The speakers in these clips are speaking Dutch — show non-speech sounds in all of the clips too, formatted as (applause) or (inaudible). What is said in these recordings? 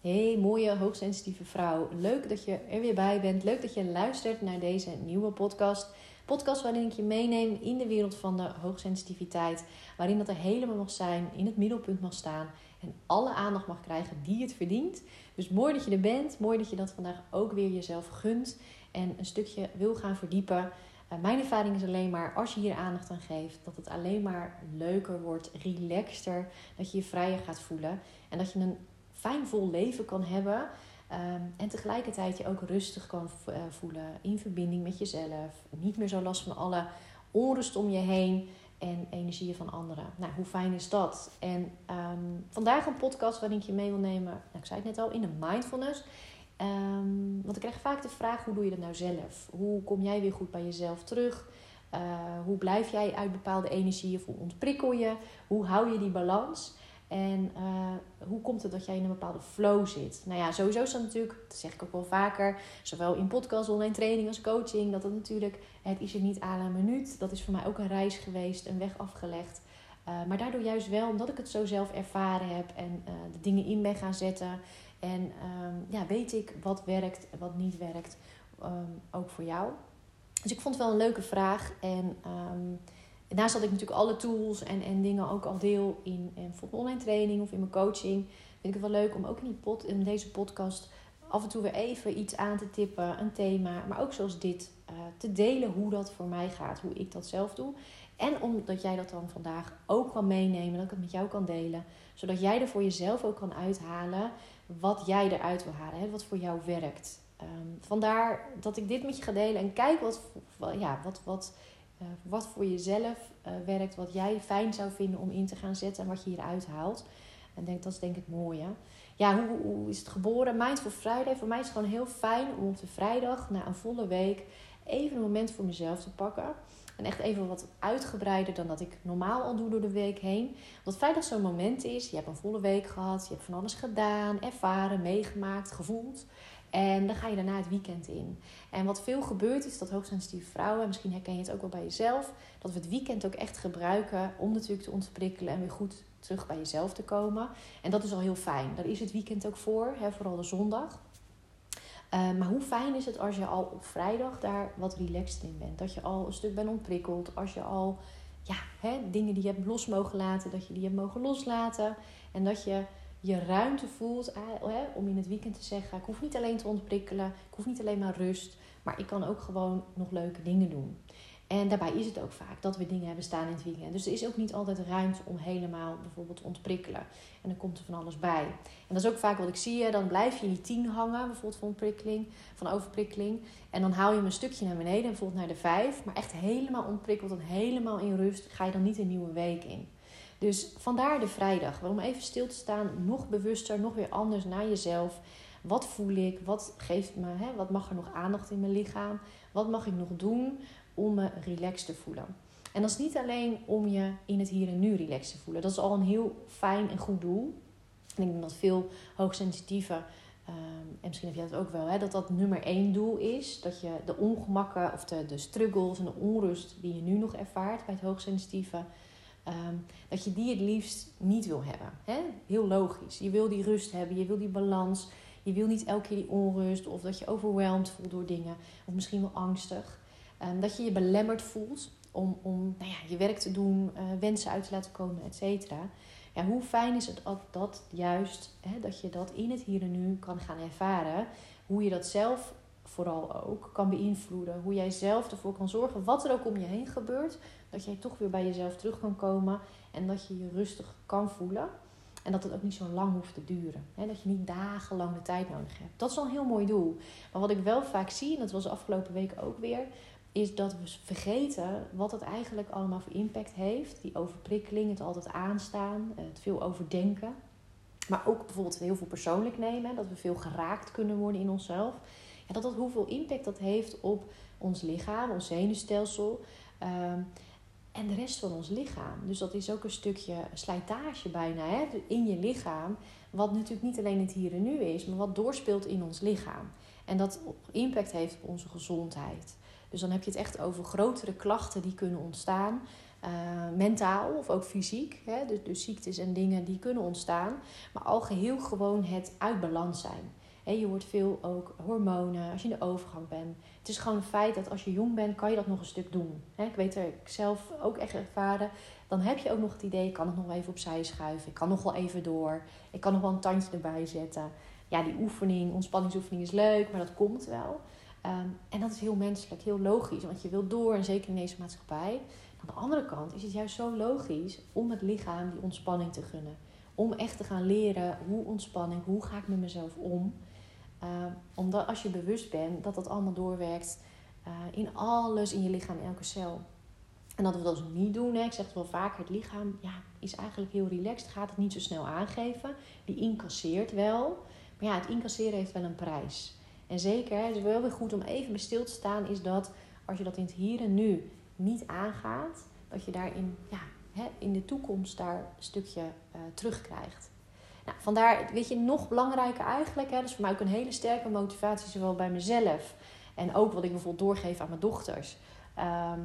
Hey, mooie, hoogsensitieve vrouw. Leuk dat je er weer bij bent. Leuk dat je luistert naar deze nieuwe podcast. Podcast waarin ik je meeneem in de wereld van de hoogsensitiviteit. Waarin dat er helemaal mag zijn, in het middelpunt mag staan. En alle aandacht mag krijgen die het verdient. Dus mooi dat je er bent. Mooi dat je dat vandaag ook weer jezelf gunt. En een stukje wil gaan verdiepen. Uh, mijn ervaring is alleen maar als je hier aandacht aan geeft, dat het alleen maar leuker wordt, relaxter. Dat je je vrijer gaat voelen. En dat je een fijn vol leven kan hebben. Ehm, en tegelijkertijd je ook rustig kan eh, voelen in verbinding met jezelf. Niet meer zo last van alle onrust om je heen en energieën van anderen. Nou, hoe fijn is dat? En um, vandaag een podcast waarin ik je mee wil nemen. Nou, ik zei het net al, in de mindfulness. Um, want ik krijg vaak de vraag: hoe doe je dat nou zelf? Hoe kom jij weer goed bij jezelf terug? Uh, hoe blijf jij uit bepaalde energieën? Hoe ontprikkel je? Hoe hou je die balans? En uh, hoe komt het dat jij in een bepaalde flow zit? Nou ja, sowieso is dat natuurlijk, dat zeg ik ook wel vaker, zowel in podcast, online training als coaching, dat het natuurlijk, het is er niet aan een minuut. Dat is voor mij ook een reis geweest, een weg afgelegd. Uh, maar daardoor juist wel, omdat ik het zo zelf ervaren heb en uh, de dingen in ben gaan zetten. En um, ja, weet ik wat werkt en wat niet werkt, um, ook voor jou. Dus ik vond het wel een leuke vraag. En um, Daarnaast dat ik natuurlijk alle tools en, en dingen ook al deel in, in online training of in mijn coaching. Vind ik het wel leuk om ook in, die pod, in deze podcast af en toe weer even iets aan te tippen, een thema. Maar ook zoals dit, uh, te delen hoe dat voor mij gaat, hoe ik dat zelf doe. En omdat jij dat dan vandaag ook kan meenemen, dat ik het met jou kan delen. Zodat jij er voor jezelf ook kan uithalen wat jij eruit wil halen, hè, wat voor jou werkt. Um, vandaar dat ik dit met je ga delen en kijk wat, ja, wat, wat uh, wat voor jezelf uh, werkt, wat jij fijn zou vinden om in te gaan zetten en wat je hieruit haalt. En denk, dat is denk ik het mooie. Ja, hoe, hoe is het geboren? Mindful Friday. Voor mij is het gewoon heel fijn om op de vrijdag, na een volle week, even een moment voor mezelf te pakken. En echt even wat uitgebreider dan dat ik normaal al doe door de week heen. Want vrijdag zo'n moment is, je hebt een volle week gehad, je hebt van alles gedaan, ervaren, meegemaakt, gevoeld. En dan ga je daarna het weekend in. En wat veel gebeurt is dat hoogsensitieve vrouwen, misschien herken je het ook wel bij jezelf, dat we het weekend ook echt gebruiken om natuurlijk te ontprikkelen en weer goed terug bij jezelf te komen. En dat is al heel fijn. Daar is het weekend ook voor, hè, vooral de zondag. Uh, maar hoe fijn is het als je al op vrijdag daar wat relaxed in bent? Dat je al een stuk bent ontprikkeld. Als je al ja, hè, dingen die je hebt los mogen laten, dat je die hebt mogen loslaten. En dat je je ruimte voelt hè, om in het weekend te zeggen: ik hoef niet alleen te ontprikkelen, ik hoef niet alleen maar rust, maar ik kan ook gewoon nog leuke dingen doen. En daarbij is het ook vaak dat we dingen hebben staan in het weekend. Dus er is ook niet altijd ruimte om helemaal bijvoorbeeld te ontprikkelen. En dan komt er van alles bij. En dat is ook vaak wat ik zie. Dan blijf je in die tien hangen, bijvoorbeeld van ontprikkeling, van overprikkeling. En dan haal je hem een stukje naar beneden, bijvoorbeeld naar de vijf. Maar echt helemaal ontprikkeld en helemaal in rust ga je dan niet een nieuwe week in. Dus vandaar de vrijdag. Om even stil te staan, nog bewuster, nog weer anders naar jezelf. Wat voel ik? Wat geeft me? Hè? Wat mag er nog aandacht in mijn lichaam? Wat mag ik nog doen om me relaxed te voelen? En dat is niet alleen om je in het hier en nu relaxed te voelen. Dat is al een heel fijn en goed doel. En ik denk dat veel hoogsensitieve, um, en misschien heb jij dat ook wel, hè, dat dat nummer één doel is. Dat je de ongemakken of de, de struggles en de onrust die je nu nog ervaart bij het hoogsensitieve Um, dat je die het liefst niet wil hebben. Hè? Heel logisch. Je wil die rust hebben, je wil die balans. Je wil niet elke keer die onrust of dat je overweldigd voelt door dingen. Of misschien wel angstig. Um, dat je je belemmerd voelt om, om nou ja, je werk te doen, uh, wensen uit te laten komen, et cetera. Ja, hoe fijn is het dat, dat juist, hè, dat je dat in het hier en nu kan gaan ervaren. Hoe je dat zelf vooral ook kan beïnvloeden. Hoe jij zelf ervoor kan zorgen, wat er ook om je heen gebeurt, dat jij toch weer bij jezelf terug kan komen en dat je je rustig kan voelen. En dat het ook niet zo lang hoeft te duren. dat je niet dagenlang de tijd nodig hebt. Dat is al een heel mooi doel. Maar wat ik wel vaak zie, en dat was de afgelopen weken ook weer, is dat we vergeten wat het eigenlijk allemaal voor impact heeft. Die overprikkeling, het altijd aanstaan, het veel overdenken. Maar ook bijvoorbeeld heel veel persoonlijk nemen. Dat we veel geraakt kunnen worden in onszelf. Ja, dat dat hoeveel impact dat heeft op ons lichaam, ons zenuwstelsel. Um, en de rest van ons lichaam. Dus dat is ook een stukje slijtage bijna hè, in je lichaam. Wat natuurlijk niet alleen het hier en nu is, maar wat doorspeelt in ons lichaam. En dat impact heeft op onze gezondheid. Dus dan heb je het echt over grotere klachten die kunnen ontstaan. mentaal of ook fysiek. Hè? Dus, dus ziektes en dingen die kunnen ontstaan. Maar al geheel gewoon het uit balans zijn. Je wordt veel ook hormonen als je in de overgang bent. Het is gewoon een feit dat als je jong bent, kan je dat nog een stuk doen. ik weet er ik zelf ook echt ervaren. Dan heb je ook nog het idee, ik kan het nog even opzij schuiven. Ik kan nog wel even door. Ik kan nog wel een tandje erbij zetten. Ja, die oefening, ontspanningsoefening is leuk, maar dat komt wel. Ehm, en dat is heel menselijk, heel logisch, want je wilt door en zeker in deze maatschappij. Aan de andere kant is het juist zo logisch om het lichaam die ontspanning te gunnen. Om echt te gaan leren hoe ontspanning, hoe ga ik met mezelf om. Ehm, omdat als je bewust bent dat dat allemaal doorwerkt uh, in alles in je lichaam, in elke cel. En dat we dat dus niet doen, hè. ik zeg het wel vaker, het lichaam ja, is eigenlijk heel relaxed, gaat het niet zo snel aangeven. Die incasseert wel, maar ja, het incasseren heeft wel een prijs. En zeker, het is wel weer goed om even bij stil te staan, is dat als je dat in het hier en nu niet aangaat, dat je daarin ja, in de toekomst daar een stukje uh, terugkrijgt. Nou, vandaar, weet je, nog belangrijker eigenlijk, hè, dat is voor mij ook een hele sterke motivatie, zowel bij mezelf en ook wat ik bijvoorbeeld doorgeef aan mijn dochters. Ehm,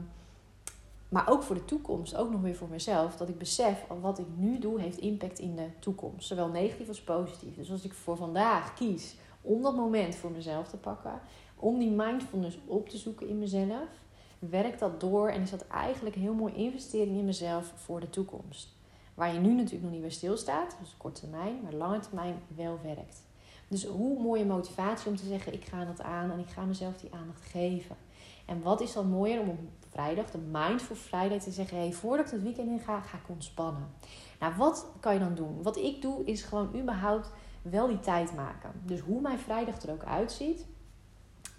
maar ook voor de toekomst, ook nog weer voor mezelf, dat ik besef wat ik nu doe heeft impact in de toekomst, zowel negatief als positief. Dus als ik voor vandaag kies om dat moment voor mezelf te pakken, om die mindfulness op te zoeken in mezelf, werkt dat door en is dat eigenlijk een heel mooi investering in mezelf voor de toekomst. Waar je nu natuurlijk nog niet bij stilstaat, dus korte termijn, maar lange termijn wel werkt. Dus hoe mooie motivatie om te zeggen: ik ga dat aan en ik ga mezelf die aandacht geven. En wat is dan mooier om op vrijdag, de Mindful Friday, te zeggen: hey, voordat ik het weekend in ga, ga ik ontspannen. Nou, wat kan je dan doen? Wat ik doe, is gewoon überhaupt wel die tijd maken. Dus hoe mijn vrijdag er ook uitziet,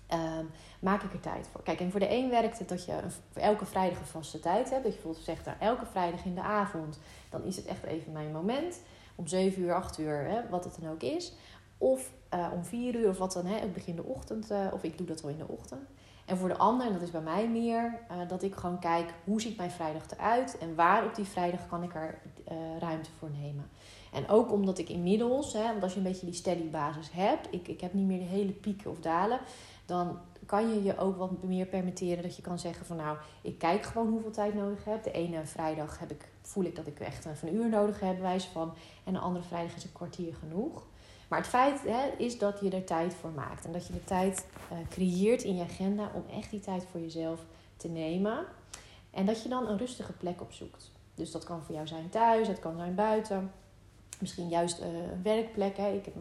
ehm, maak ik er tijd voor. Kijk, en voor de een werkt het dat je elke vrijdag een vaste tijd hebt. Dat je bijvoorbeeld zegt, nou, elke vrijdag in de avond, dan is het echt even mijn moment. Om 7 uur, 8 uur, hè, wat het dan ook is. Of uh, om 4 uur, of wat dan, hè, ik begin de ochtend, uh, of ik doe dat wel in de ochtend. En voor de ander, en dat is bij mij meer, uh, dat ik gewoon kijk hoe ziet mijn vrijdag eruit en waar op die vrijdag kan ik er ruimte voor nemen. En ook omdat ik inmiddels, hè, want als je een beetje die steady basis hebt, ik, ik heb niet meer de hele pieken of dalen, dan kan je je ook wat meer permitteren dat je kan zeggen van nou, ik kijk gewoon hoeveel tijd nodig heb. De ene vrijdag heb ik, voel ik dat ik echt een uur nodig heb, wijs van. En de andere vrijdag is een kwartier genoeg. Maar het feit hè, is dat je er tijd voor maakt. En dat je de tijd uh, creëert in je agenda om echt die tijd voor jezelf te nemen. En dat je dan een rustige plek opzoekt. Dus dat kan voor jou zijn thuis, het kan zijn buiten. Misschien juist een werkplek. Hè. Ik heb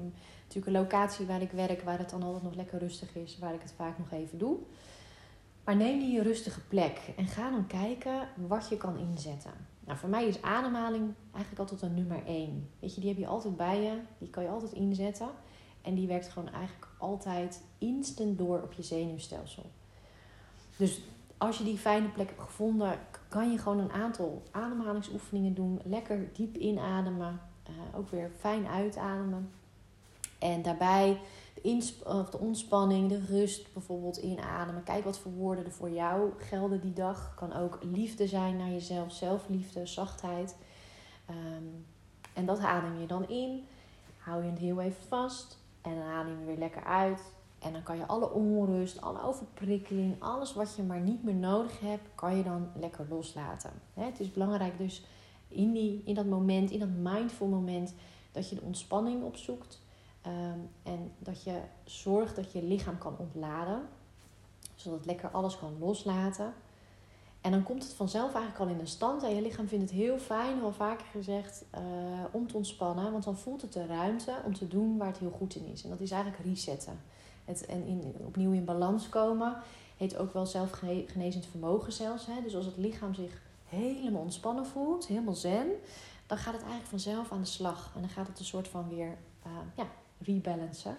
natuurlijk een locatie waar ik werk, waar het dan altijd nog lekker rustig is, waar ik het vaak nog even doe. Maar neem die rustige plek en ga dan kijken wat je kan inzetten. Nou, voor mij is ademhaling eigenlijk altijd een nummer één. Weet je, die heb je altijd bij je, die kan je altijd inzetten. En die werkt gewoon eigenlijk altijd instant door op je zenuwstelsel. Dus als je die fijne plek hebt gevonden, kan je gewoon een aantal ademhalingsoefeningen doen. Lekker diep inademen. Uh, ook weer fijn uitademen. En daarbij de, of de ontspanning, de rust bijvoorbeeld inademen. Kijk wat voor woorden er voor jou gelden die dag. Kan ook liefde zijn naar jezelf, zelfliefde, zachtheid. Um, en dat adem je dan in. Hou je het heel even vast. En dan adem je weer lekker uit. En dan kan je alle onrust, alle overprikkeling, alles wat je maar niet meer nodig hebt, kan je dan lekker loslaten. Het is belangrijk dus in, die, in dat moment, in dat mindful moment, dat je de ontspanning opzoekt. Ehm, en dat je zorgt dat je lichaam kan ontladen. Zodat het lekker alles kan loslaten. En dan komt het vanzelf eigenlijk al in een stand. En je lichaam vindt het heel fijn, al vaker gezegd, uh, om te ontspannen. Want dan voelt het de ruimte om te doen waar het heel goed in is. En dat is eigenlijk resetten. Het, en in, opnieuw in balans komen. Heet ook wel zelfgenezend vermogen zelfs. Hè? Dus als het lichaam zich helemaal ontspannen voelt, helemaal zen, dan gaat het eigenlijk vanzelf aan de slag. En dan gaat het een soort van weer uh, ja, rebalancen.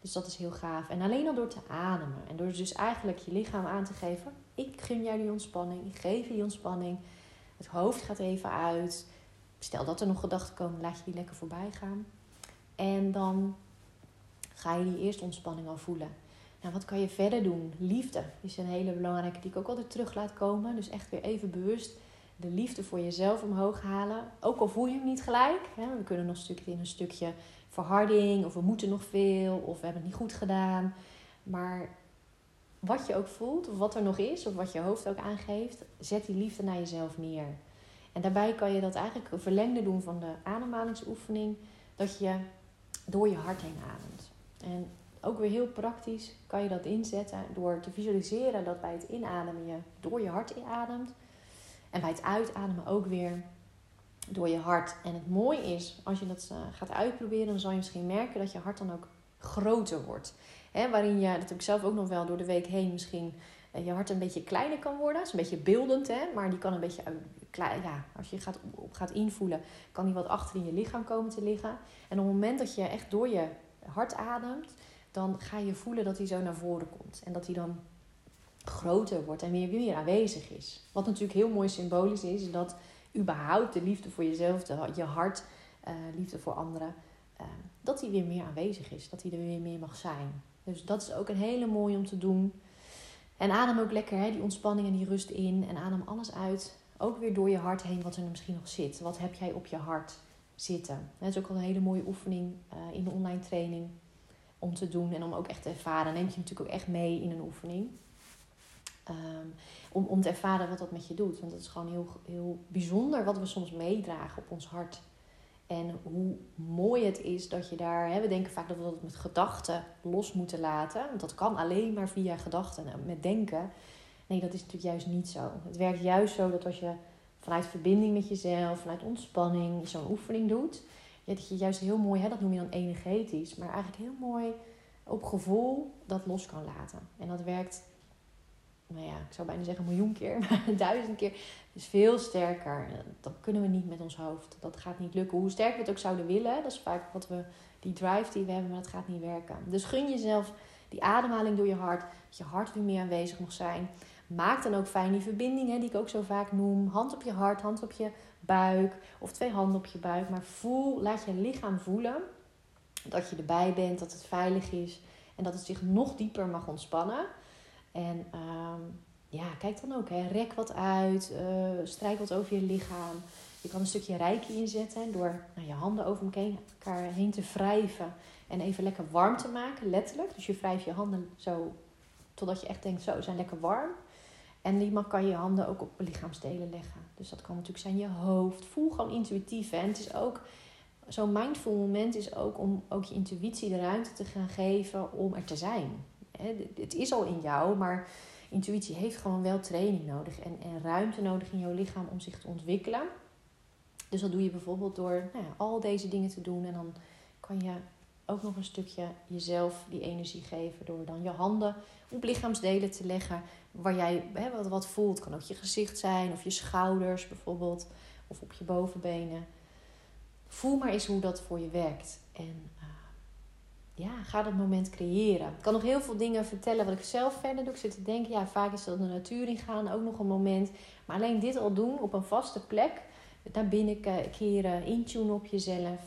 Dus dat is heel gaaf. En alleen al door te ademen. En door dus eigenlijk je lichaam aan te geven. Ik gun jou die ontspanning. Ik geef je die ontspanning. Het hoofd gaat even uit. Stel dat er nog gedachten komen, laat je die lekker voorbij gaan. En dan ga je die eerste ontspanning al voelen. Nou, wat kan je verder doen? Liefde is een hele belangrijke die ik ook altijd terug laat komen. Dus echt weer even bewust de liefde voor jezelf omhoog halen. Ook al voel je hem niet gelijk. Hè? We kunnen nog een stukje in een stukje verharding. Of we moeten nog veel. Of we hebben het niet goed gedaan. Maar wat je ook voelt, of wat er nog is, of wat je hoofd ook aangeeft, zet die liefde naar jezelf neer. En daarbij kan je dat eigenlijk een verlengde doen van de ademhalingsoefening, dat je door je hart heen ademt. En ook weer heel praktisch kan je dat inzetten door te visualiseren dat bij het inademen je door je hart inademt. En bij het uitademen ook weer door je hart. En het mooie is, als je dat eh, gaat uitproberen, dan zal je misschien merken dat je hart dan ook groter wordt. Hè, waarin je, dat heb ik zelf ook nog wel door de week heen misschien, eh, je hart een beetje kleiner kan worden. Dat is een beetje beeldend, hè, maar die kan een beetje, klein, ja, als je gaat, op gaat invoelen, kan die wat achter in je lichaam komen te liggen. En op het moment dat je echt door je hart ademt, dan ga je voelen dat hij zo naar voren komt. En dat hij dan groter wordt en weer, weer aanwezig is. Wat natuurlijk heel mooi symbolisch is, dat überhaupt de liefde voor jezelf, de, je hart, uh, liefde voor anderen, uh, dat die weer meer aanwezig is. Dat hij er weer meer mag zijn. Dus dat is ook een hele mooie om te doen. En adem ook lekker hè, die ontspanning en die rust in. En adem alles uit. Ook weer door je hart heen wat er misschien nog zit. Wat heb jij op je hart zitten? Dat is ook al een hele mooie oefening uh, in de online training om te doen en om ook echt te ervaren. Neemt je natuurlijk ook echt mee in een oefening. Um, om, om te ervaren wat dat met je doet. Want het is gewoon heel, heel bijzonder wat we soms meedragen op ons hart. En hoe mooi het is dat je daar. Hè, we denken vaak dat we dat met gedachten los moeten laten. Want dat kan alleen maar via gedachten, met denken. Nee, dat is natuurlijk juist niet zo. Het werkt juist zo dat als je vanuit verbinding met jezelf, vanuit ontspanning, zo'n oefening doet. Ja, dat je juist heel mooi, hè, dat noem je dan energetisch, maar eigenlijk heel mooi op gevoel dat los kan laten. En dat werkt nou ja, ik zou bijna zeggen een miljoen keer, (laughs) maar duizend keer. is veel sterker. Dat kunnen we niet met ons hoofd. Dat gaat niet lukken. Hoe sterk we het ook zouden willen, dat is vaak wat we, die drive die we hebben, maar dat gaat niet werken. Dus gun jezelf die ademhaling door je hart, dat je hart weer meer aanwezig mag zijn. Maak dan ook fijn die verbindingen die ik ook zo vaak noem. Hand op je hart, hand op je buik of twee handen op je buik. Maar voel, laat je lichaam voelen dat je erbij bent, dat het veilig is en dat het zich nog dieper mag ontspannen. En um, ja, kijk dan ook. Hè. Rek wat uit. Uh, strijk wat over je lichaam. Je kan een stukje reiki inzetten door nou, je handen over elkaar heen te wrijven. En even lekker warm te maken, letterlijk. Dus je wrijft je handen zo totdat je echt denkt, zo, zijn lekker warm. En die kan je handen ook op lichaamsdelen leggen. Dus dat kan natuurlijk zijn je hoofd. Voel gewoon intuïtief. Hè. En het is ook, zo'n mindful moment is ook om ook je intuïtie de ruimte te gaan geven om er te zijn het is al in jou, maar intuïtie heeft gewoon wel training nodig en, en ruimte nodig in jouw lichaam om zich te ontwikkelen. Dus dat doe je bijvoorbeeld door nou ja, al deze dingen te doen. En dan kan je ook nog een stukje jezelf die energie geven door dan je handen op lichaamsdelen te leggen waar jij hè, wat, wat voelt. Het kan ook je gezicht zijn of je schouders bijvoorbeeld of op je bovenbenen. Voel maar eens hoe dat voor je werkt. En ja, ga dat moment creëren. Ik kan nog heel veel dingen vertellen wat ik zelf verder doe. Ik zit te denken, ja, vaak is dat de natuur ingaan ook nog een moment. Maar alleen dit al doen op een vaste plek. Naar binnen keren, intunen op jezelf.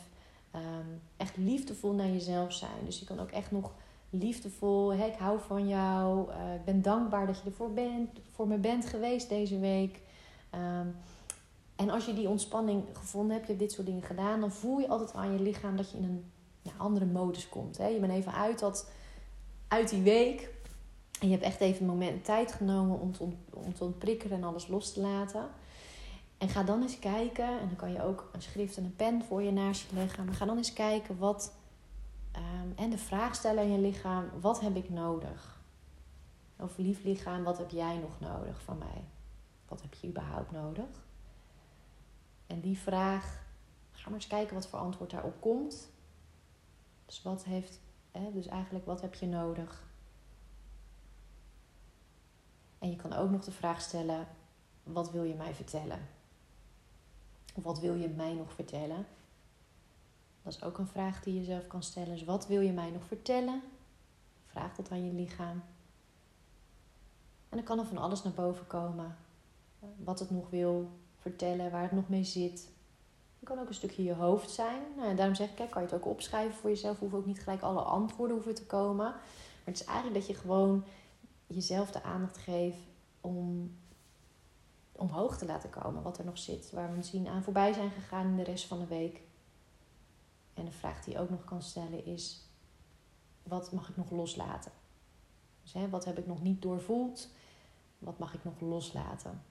Um, echt liefdevol naar jezelf zijn. Dus je kan ook echt nog liefdevol, hè, ik hou van jou. Uh, ik ben dankbaar dat je ervoor bent, voor me bent geweest deze week. Um, en als je die ontspanning gevonden hebt, je hebt dit soort dingen gedaan, dan voel je altijd aan je lichaam dat je in een andere modus komt. Hè? Je bent even uit, dat, uit die week. En je hebt echt even een moment tijd genomen om te, om te ontprikkelen en alles los te laten. En ga dan eens kijken, en dan kan je ook een schrift en een pen voor je naast je leggen. Maar ga dan eens kijken wat, um, en de vraag stellen aan je lichaam: wat heb ik nodig? Of lief lichaam, wat heb jij nog nodig van mij? Wat heb je überhaupt nodig? En die vraag, ga maar eens kijken wat voor antwoord daarop komt. Dus wat heeft, hè, dus eigenlijk wat heb je nodig? En je kan ook nog de vraag stellen: wat wil je mij vertellen? Of wat wil je mij nog vertellen? Dat is ook een vraag die je zelf kan stellen. Dus wat wil je mij nog vertellen? Vraag dat aan je lichaam. En dan kan er van alles naar boven komen. Wat het nog wil vertellen, waar het nog mee zit. Het kan ook een stukje je hoofd zijn. Nou, daarom zeg ik, kan je het ook opschrijven voor jezelf. Hoeven ook niet gelijk alle antwoorden hoeven te komen. Maar het is eigenlijk dat je gewoon jezelf de aandacht geeft om omhoog te laten komen. Wat er nog zit. Waar we misschien aan voorbij zijn gegaan in de rest van de week. En de vraag die je ook nog kan stellen is: wat mag ik nog loslaten? Dus hè, wat heb ik nog niet doorvoeld? Wat mag ik nog loslaten?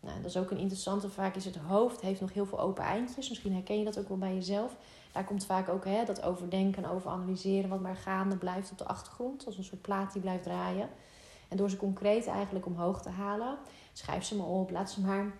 Nou, dat is ook een interessante. Vaak is het hoofd heeft nog heel veel open eindjes. Misschien herken je dat ook wel bij jezelf. Daar komt vaak ook hè, dat overdenken, over analyseren, wat maar gaande blijft op de achtergrond. Als een soort plaat die blijft draaien. En door ze concreet eigenlijk omhoog te halen, schrijf ze maar op, laat ze maar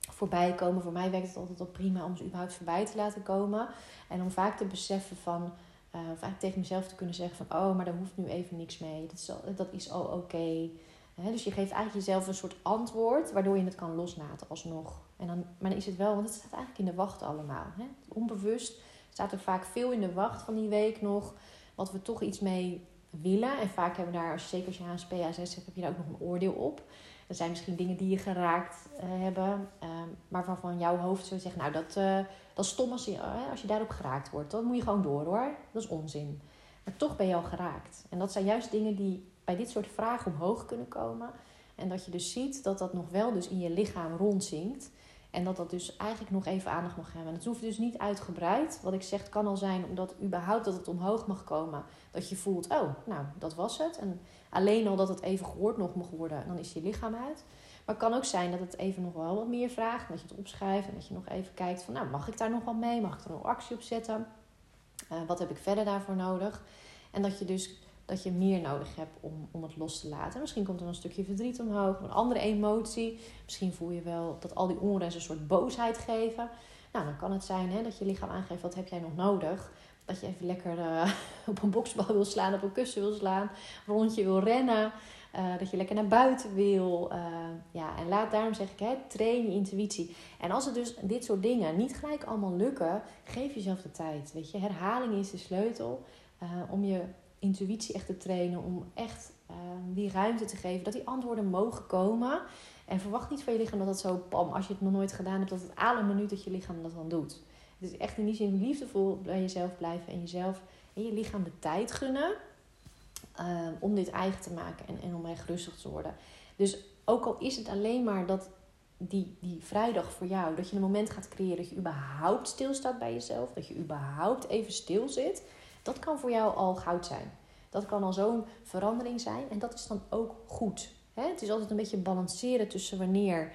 voorbij komen. Voor mij werkt het altijd al prima om ze überhaupt voorbij te laten komen. En om vaak te beseffen van, uh, vaak tegen mezelf te kunnen zeggen van, oh, maar daar hoeft nu even niks mee. Dat is al, dat is al oké. dus je geeft eigenlijk jezelf een soort antwoord, waardoor je het kan loslaten alsnog. En dan, maar dan is het wel, want het staat eigenlijk in de wacht allemaal. Hè? Onbewust staat er vaak veel in de wacht van die week nog, wat we toch iets mee willen. En vaak hebben we daar, zeker als je HSP, ASS hebt, heb je daar ook nog een oordeel op. Er zijn misschien dingen die je geraakt uh, hebben, uh, maar waarvan jouw hoofd zo zegt, nou dat, uh, dat is stom als je, uh, als je daarop geraakt wordt. Dan moet je gewoon door hoor. Dat is onzin. Maar toch ben je al geraakt. En dat zijn juist dingen die bij dit soort vragen omhoog kunnen komen. En dat je dus ziet dat dat nog wel dus in je lichaam rondzinkt. En dat dat dus eigenlijk nog even aandacht mag hebben. En het hoeft dus niet uitgebreid. Wat ik zeg, kan al zijn omdat überhaupt dat het omhoog mag komen. Dat je voelt, oh, nou, dat was het. En alleen al dat het even gehoord nog mag worden, dan is je lichaam uit. Maar het kan ook zijn dat het even nog wel wat meer vraagt. Dat je het opschrijft en dat je nog even kijkt van, nou, mag ik daar nog wat mee? Mag ik er nog actie op zetten? Uh, wat heb ik verder daarvoor nodig? En dat je dus dat je meer nodig hebt om, om het los te laten. Misschien komt er een stukje verdriet omhoog, een andere emotie. Misschien voel je wel dat al die onrust een soort boosheid geven. Nou, dan kan het zijn hè, dat je lichaam aangeeft wat heb jij nog nodig. Dat je even lekker uh, (laughs) op een boksbal wil slaan, op een kussen wil slaan, rondje wil rennen. Uh, dat je lekker naar buiten wil. Uh, ja, en laat daarom zeg ik, hè, train je intuïtie. En als het dus dit soort dingen niet gelijk allemaal lukken, geef jezelf de tijd. Weet je, herhaling is de sleutel om je intuïtie echt te trainen. Om echt uh, die ruimte te geven. Dat die antwoorden mogen komen. En verwacht niet van je lichaam dat het zo, pam, als je het nog nooit gedaan hebt, dat het aan een minuut dat je lichaam dat dan doet. Het is echt in die zin liefdevol bij jezelf blijven en jezelf en je lichaam de tijd gunnen. Uh, om dit eigen te maken en, en om echt rustig te worden. Dus ook al is het alleen maar dat die, die vrijdag voor jou, dat je een moment gaat creëren dat je überhaupt stilstaat bij jezelf, dat je überhaupt even stil zit dat kan voor jou al goud zijn. Dat kan al zo'n verandering zijn en dat is dan ook goed. Het is altijd een beetje balanceren tussen wanneer.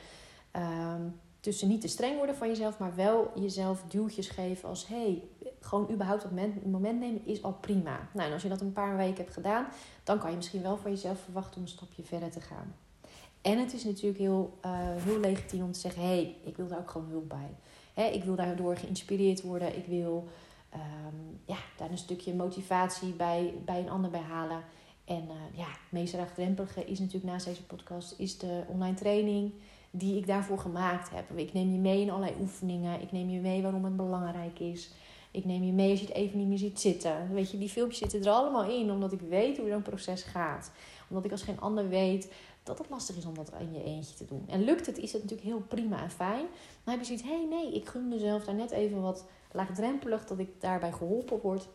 Uh, tussen niet te streng worden van jezelf, maar wel jezelf duwtjes geven als hey, gewoon überhaupt het moment, nemen is al prima. Nou, en als je dat een paar weken hebt gedaan, dan kan je misschien wel van jezelf verwachten om een stapje verder te gaan. En het is natuurlijk heel, uh, heel legitiem om te zeggen: hé, hey, ik wil daar ook gewoon hulp bij. Hè, ik wil daardoor geïnspireerd worden. Ik wil um, ja, daar een stukje motivatie bij, bij een ander bij halen. En uh, ja, het meest laagdrempelige is natuurlijk naast deze podcast is de online training die ik daarvoor gemaakt heb. Ik neem je mee in allerlei oefeningen. Ik neem je mee waarom het belangrijk is. Ik neem je mee als je het even niet meer ziet zitten. Weet je, die filmpjes zitten er allemaal in, omdat ik weet hoe zo'n proces gaat. Omdat ik als geen ander weet dat het lastig is om dat in je eentje te doen. En lukt het, is het natuurlijk heel prima en fijn. Dan heb je zoiets, hé hey, nee, ik gun mezelf daar net even wat laagdrempelig, dat ik daarbij geholpen word.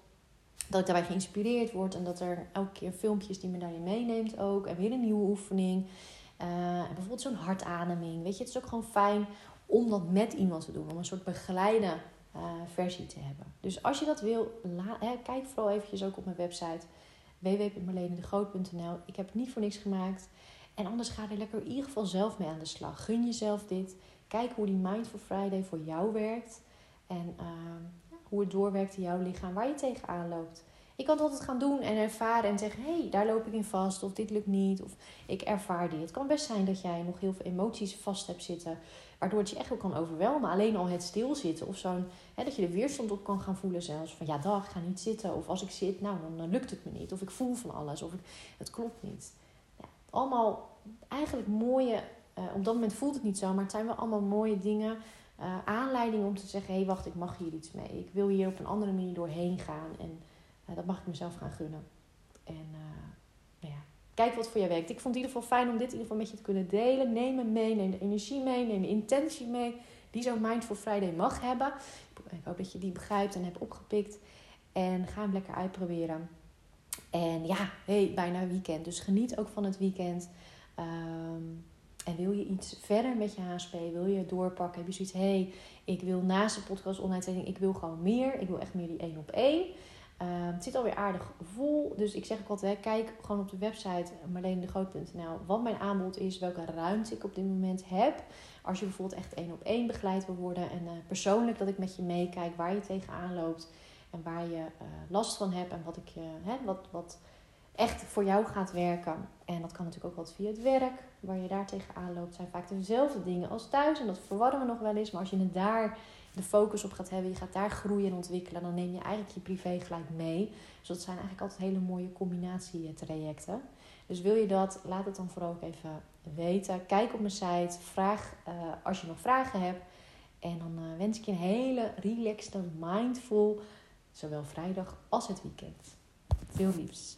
Dat ik daarbij geïnspireerd word en dat er elke keer filmpjes die me daarin meeneemt ook. En weer een nieuwe oefening. Uh, bijvoorbeeld zo'n hartademing. Weet je, het is ook gewoon fijn om dat met iemand te doen. Om een soort begeleide uh, versie te hebben. Dus als je dat wil, hè, kijk vooral eventjes ook op mijn website www.marlenedegroot.nl. Ik heb het niet voor niks gemaakt. En anders ga er lekker in ieder geval zelf mee aan de slag. Gun jezelf dit. Kijk hoe die Mindful Friday voor jou werkt. En uh, hoe het doorwerkt in jouw lichaam, waar je tegenaan loopt. Je kan het altijd gaan doen en ervaren en zeggen: hé, hey, daar loop ik in vast, of dit lukt niet, of ik ervaar dit. Het kan best zijn dat jij nog heel veel emoties vast hebt zitten, waardoor het je echt wel kan overweldigen. Alleen al het stilzitten of zo'n, dat je de weerstand op kan gaan voelen zelfs. Van ja, dag, ik ga niet zitten. Of als ik zit, nou, dan, lukt het me niet. Of ik voel van alles, of ik, het klopt niet. Ja, allemaal eigenlijk mooie, uh, op dat moment voelt het niet zo, maar het zijn wel allemaal mooie dingen uh, aanleiding om te zeggen: hé, hey, wacht, ik mag hier iets mee. Ik wil hier op een andere manier doorheen gaan en uh, dat mag ik mezelf gaan gunnen. En uh, nou ja, kijk wat voor jou werkt. Ik vond het in ieder geval fijn om dit in ieder geval met je te kunnen delen. Neem hem mee, neem de energie mee, neem de intentie mee die zo'n Mindful Friday mag hebben. Ik hoop dat je die begrijpt en hebt opgepikt. En ga hem lekker uitproberen. En ja, hey, bijna weekend. Dus geniet ook van het weekend. Um, en wil je iets verder met je HSP? Wil je doorpakken? Heb je zoiets, hé, hey, ik wil naast de podcast online training, ik wil gewoon meer. Ik wil echt meer die één op één. het zit alweer aardig vol. Dus ik zeg ook altijd, kijk gewoon op de website marlenedegroot.nl wat mijn aanbod is, welke ruimte ik op dit moment heb. Als je bijvoorbeeld echt één op één begeleid wil worden en persoonlijk dat ik met je meekijk waar je tegenaan loopt en waar je last van hebt en wat, ik, hè, wat, wat echt voor jou gaat werken. En dat kan natuurlijk ook wat via het werk, waar je daar tegenaan loopt, zijn vaak dezelfde dingen als thuis. En dat verwarren we nog wel eens. Maar als je het daar de focus op gaat hebben, je gaat daar groeien en ontwikkelen, dan neem je eigenlijk je privé gelijk mee. Dus dat zijn eigenlijk altijd hele mooie combinatietrajecten. Dus wil je dat, laat het dan vooral ook even weten. Kijk op mijn site, vraag uh, als je nog vragen hebt. En dan uh, wens ik je een hele relaxed, mindful, zowel vrijdag als het weekend. Veel liefs.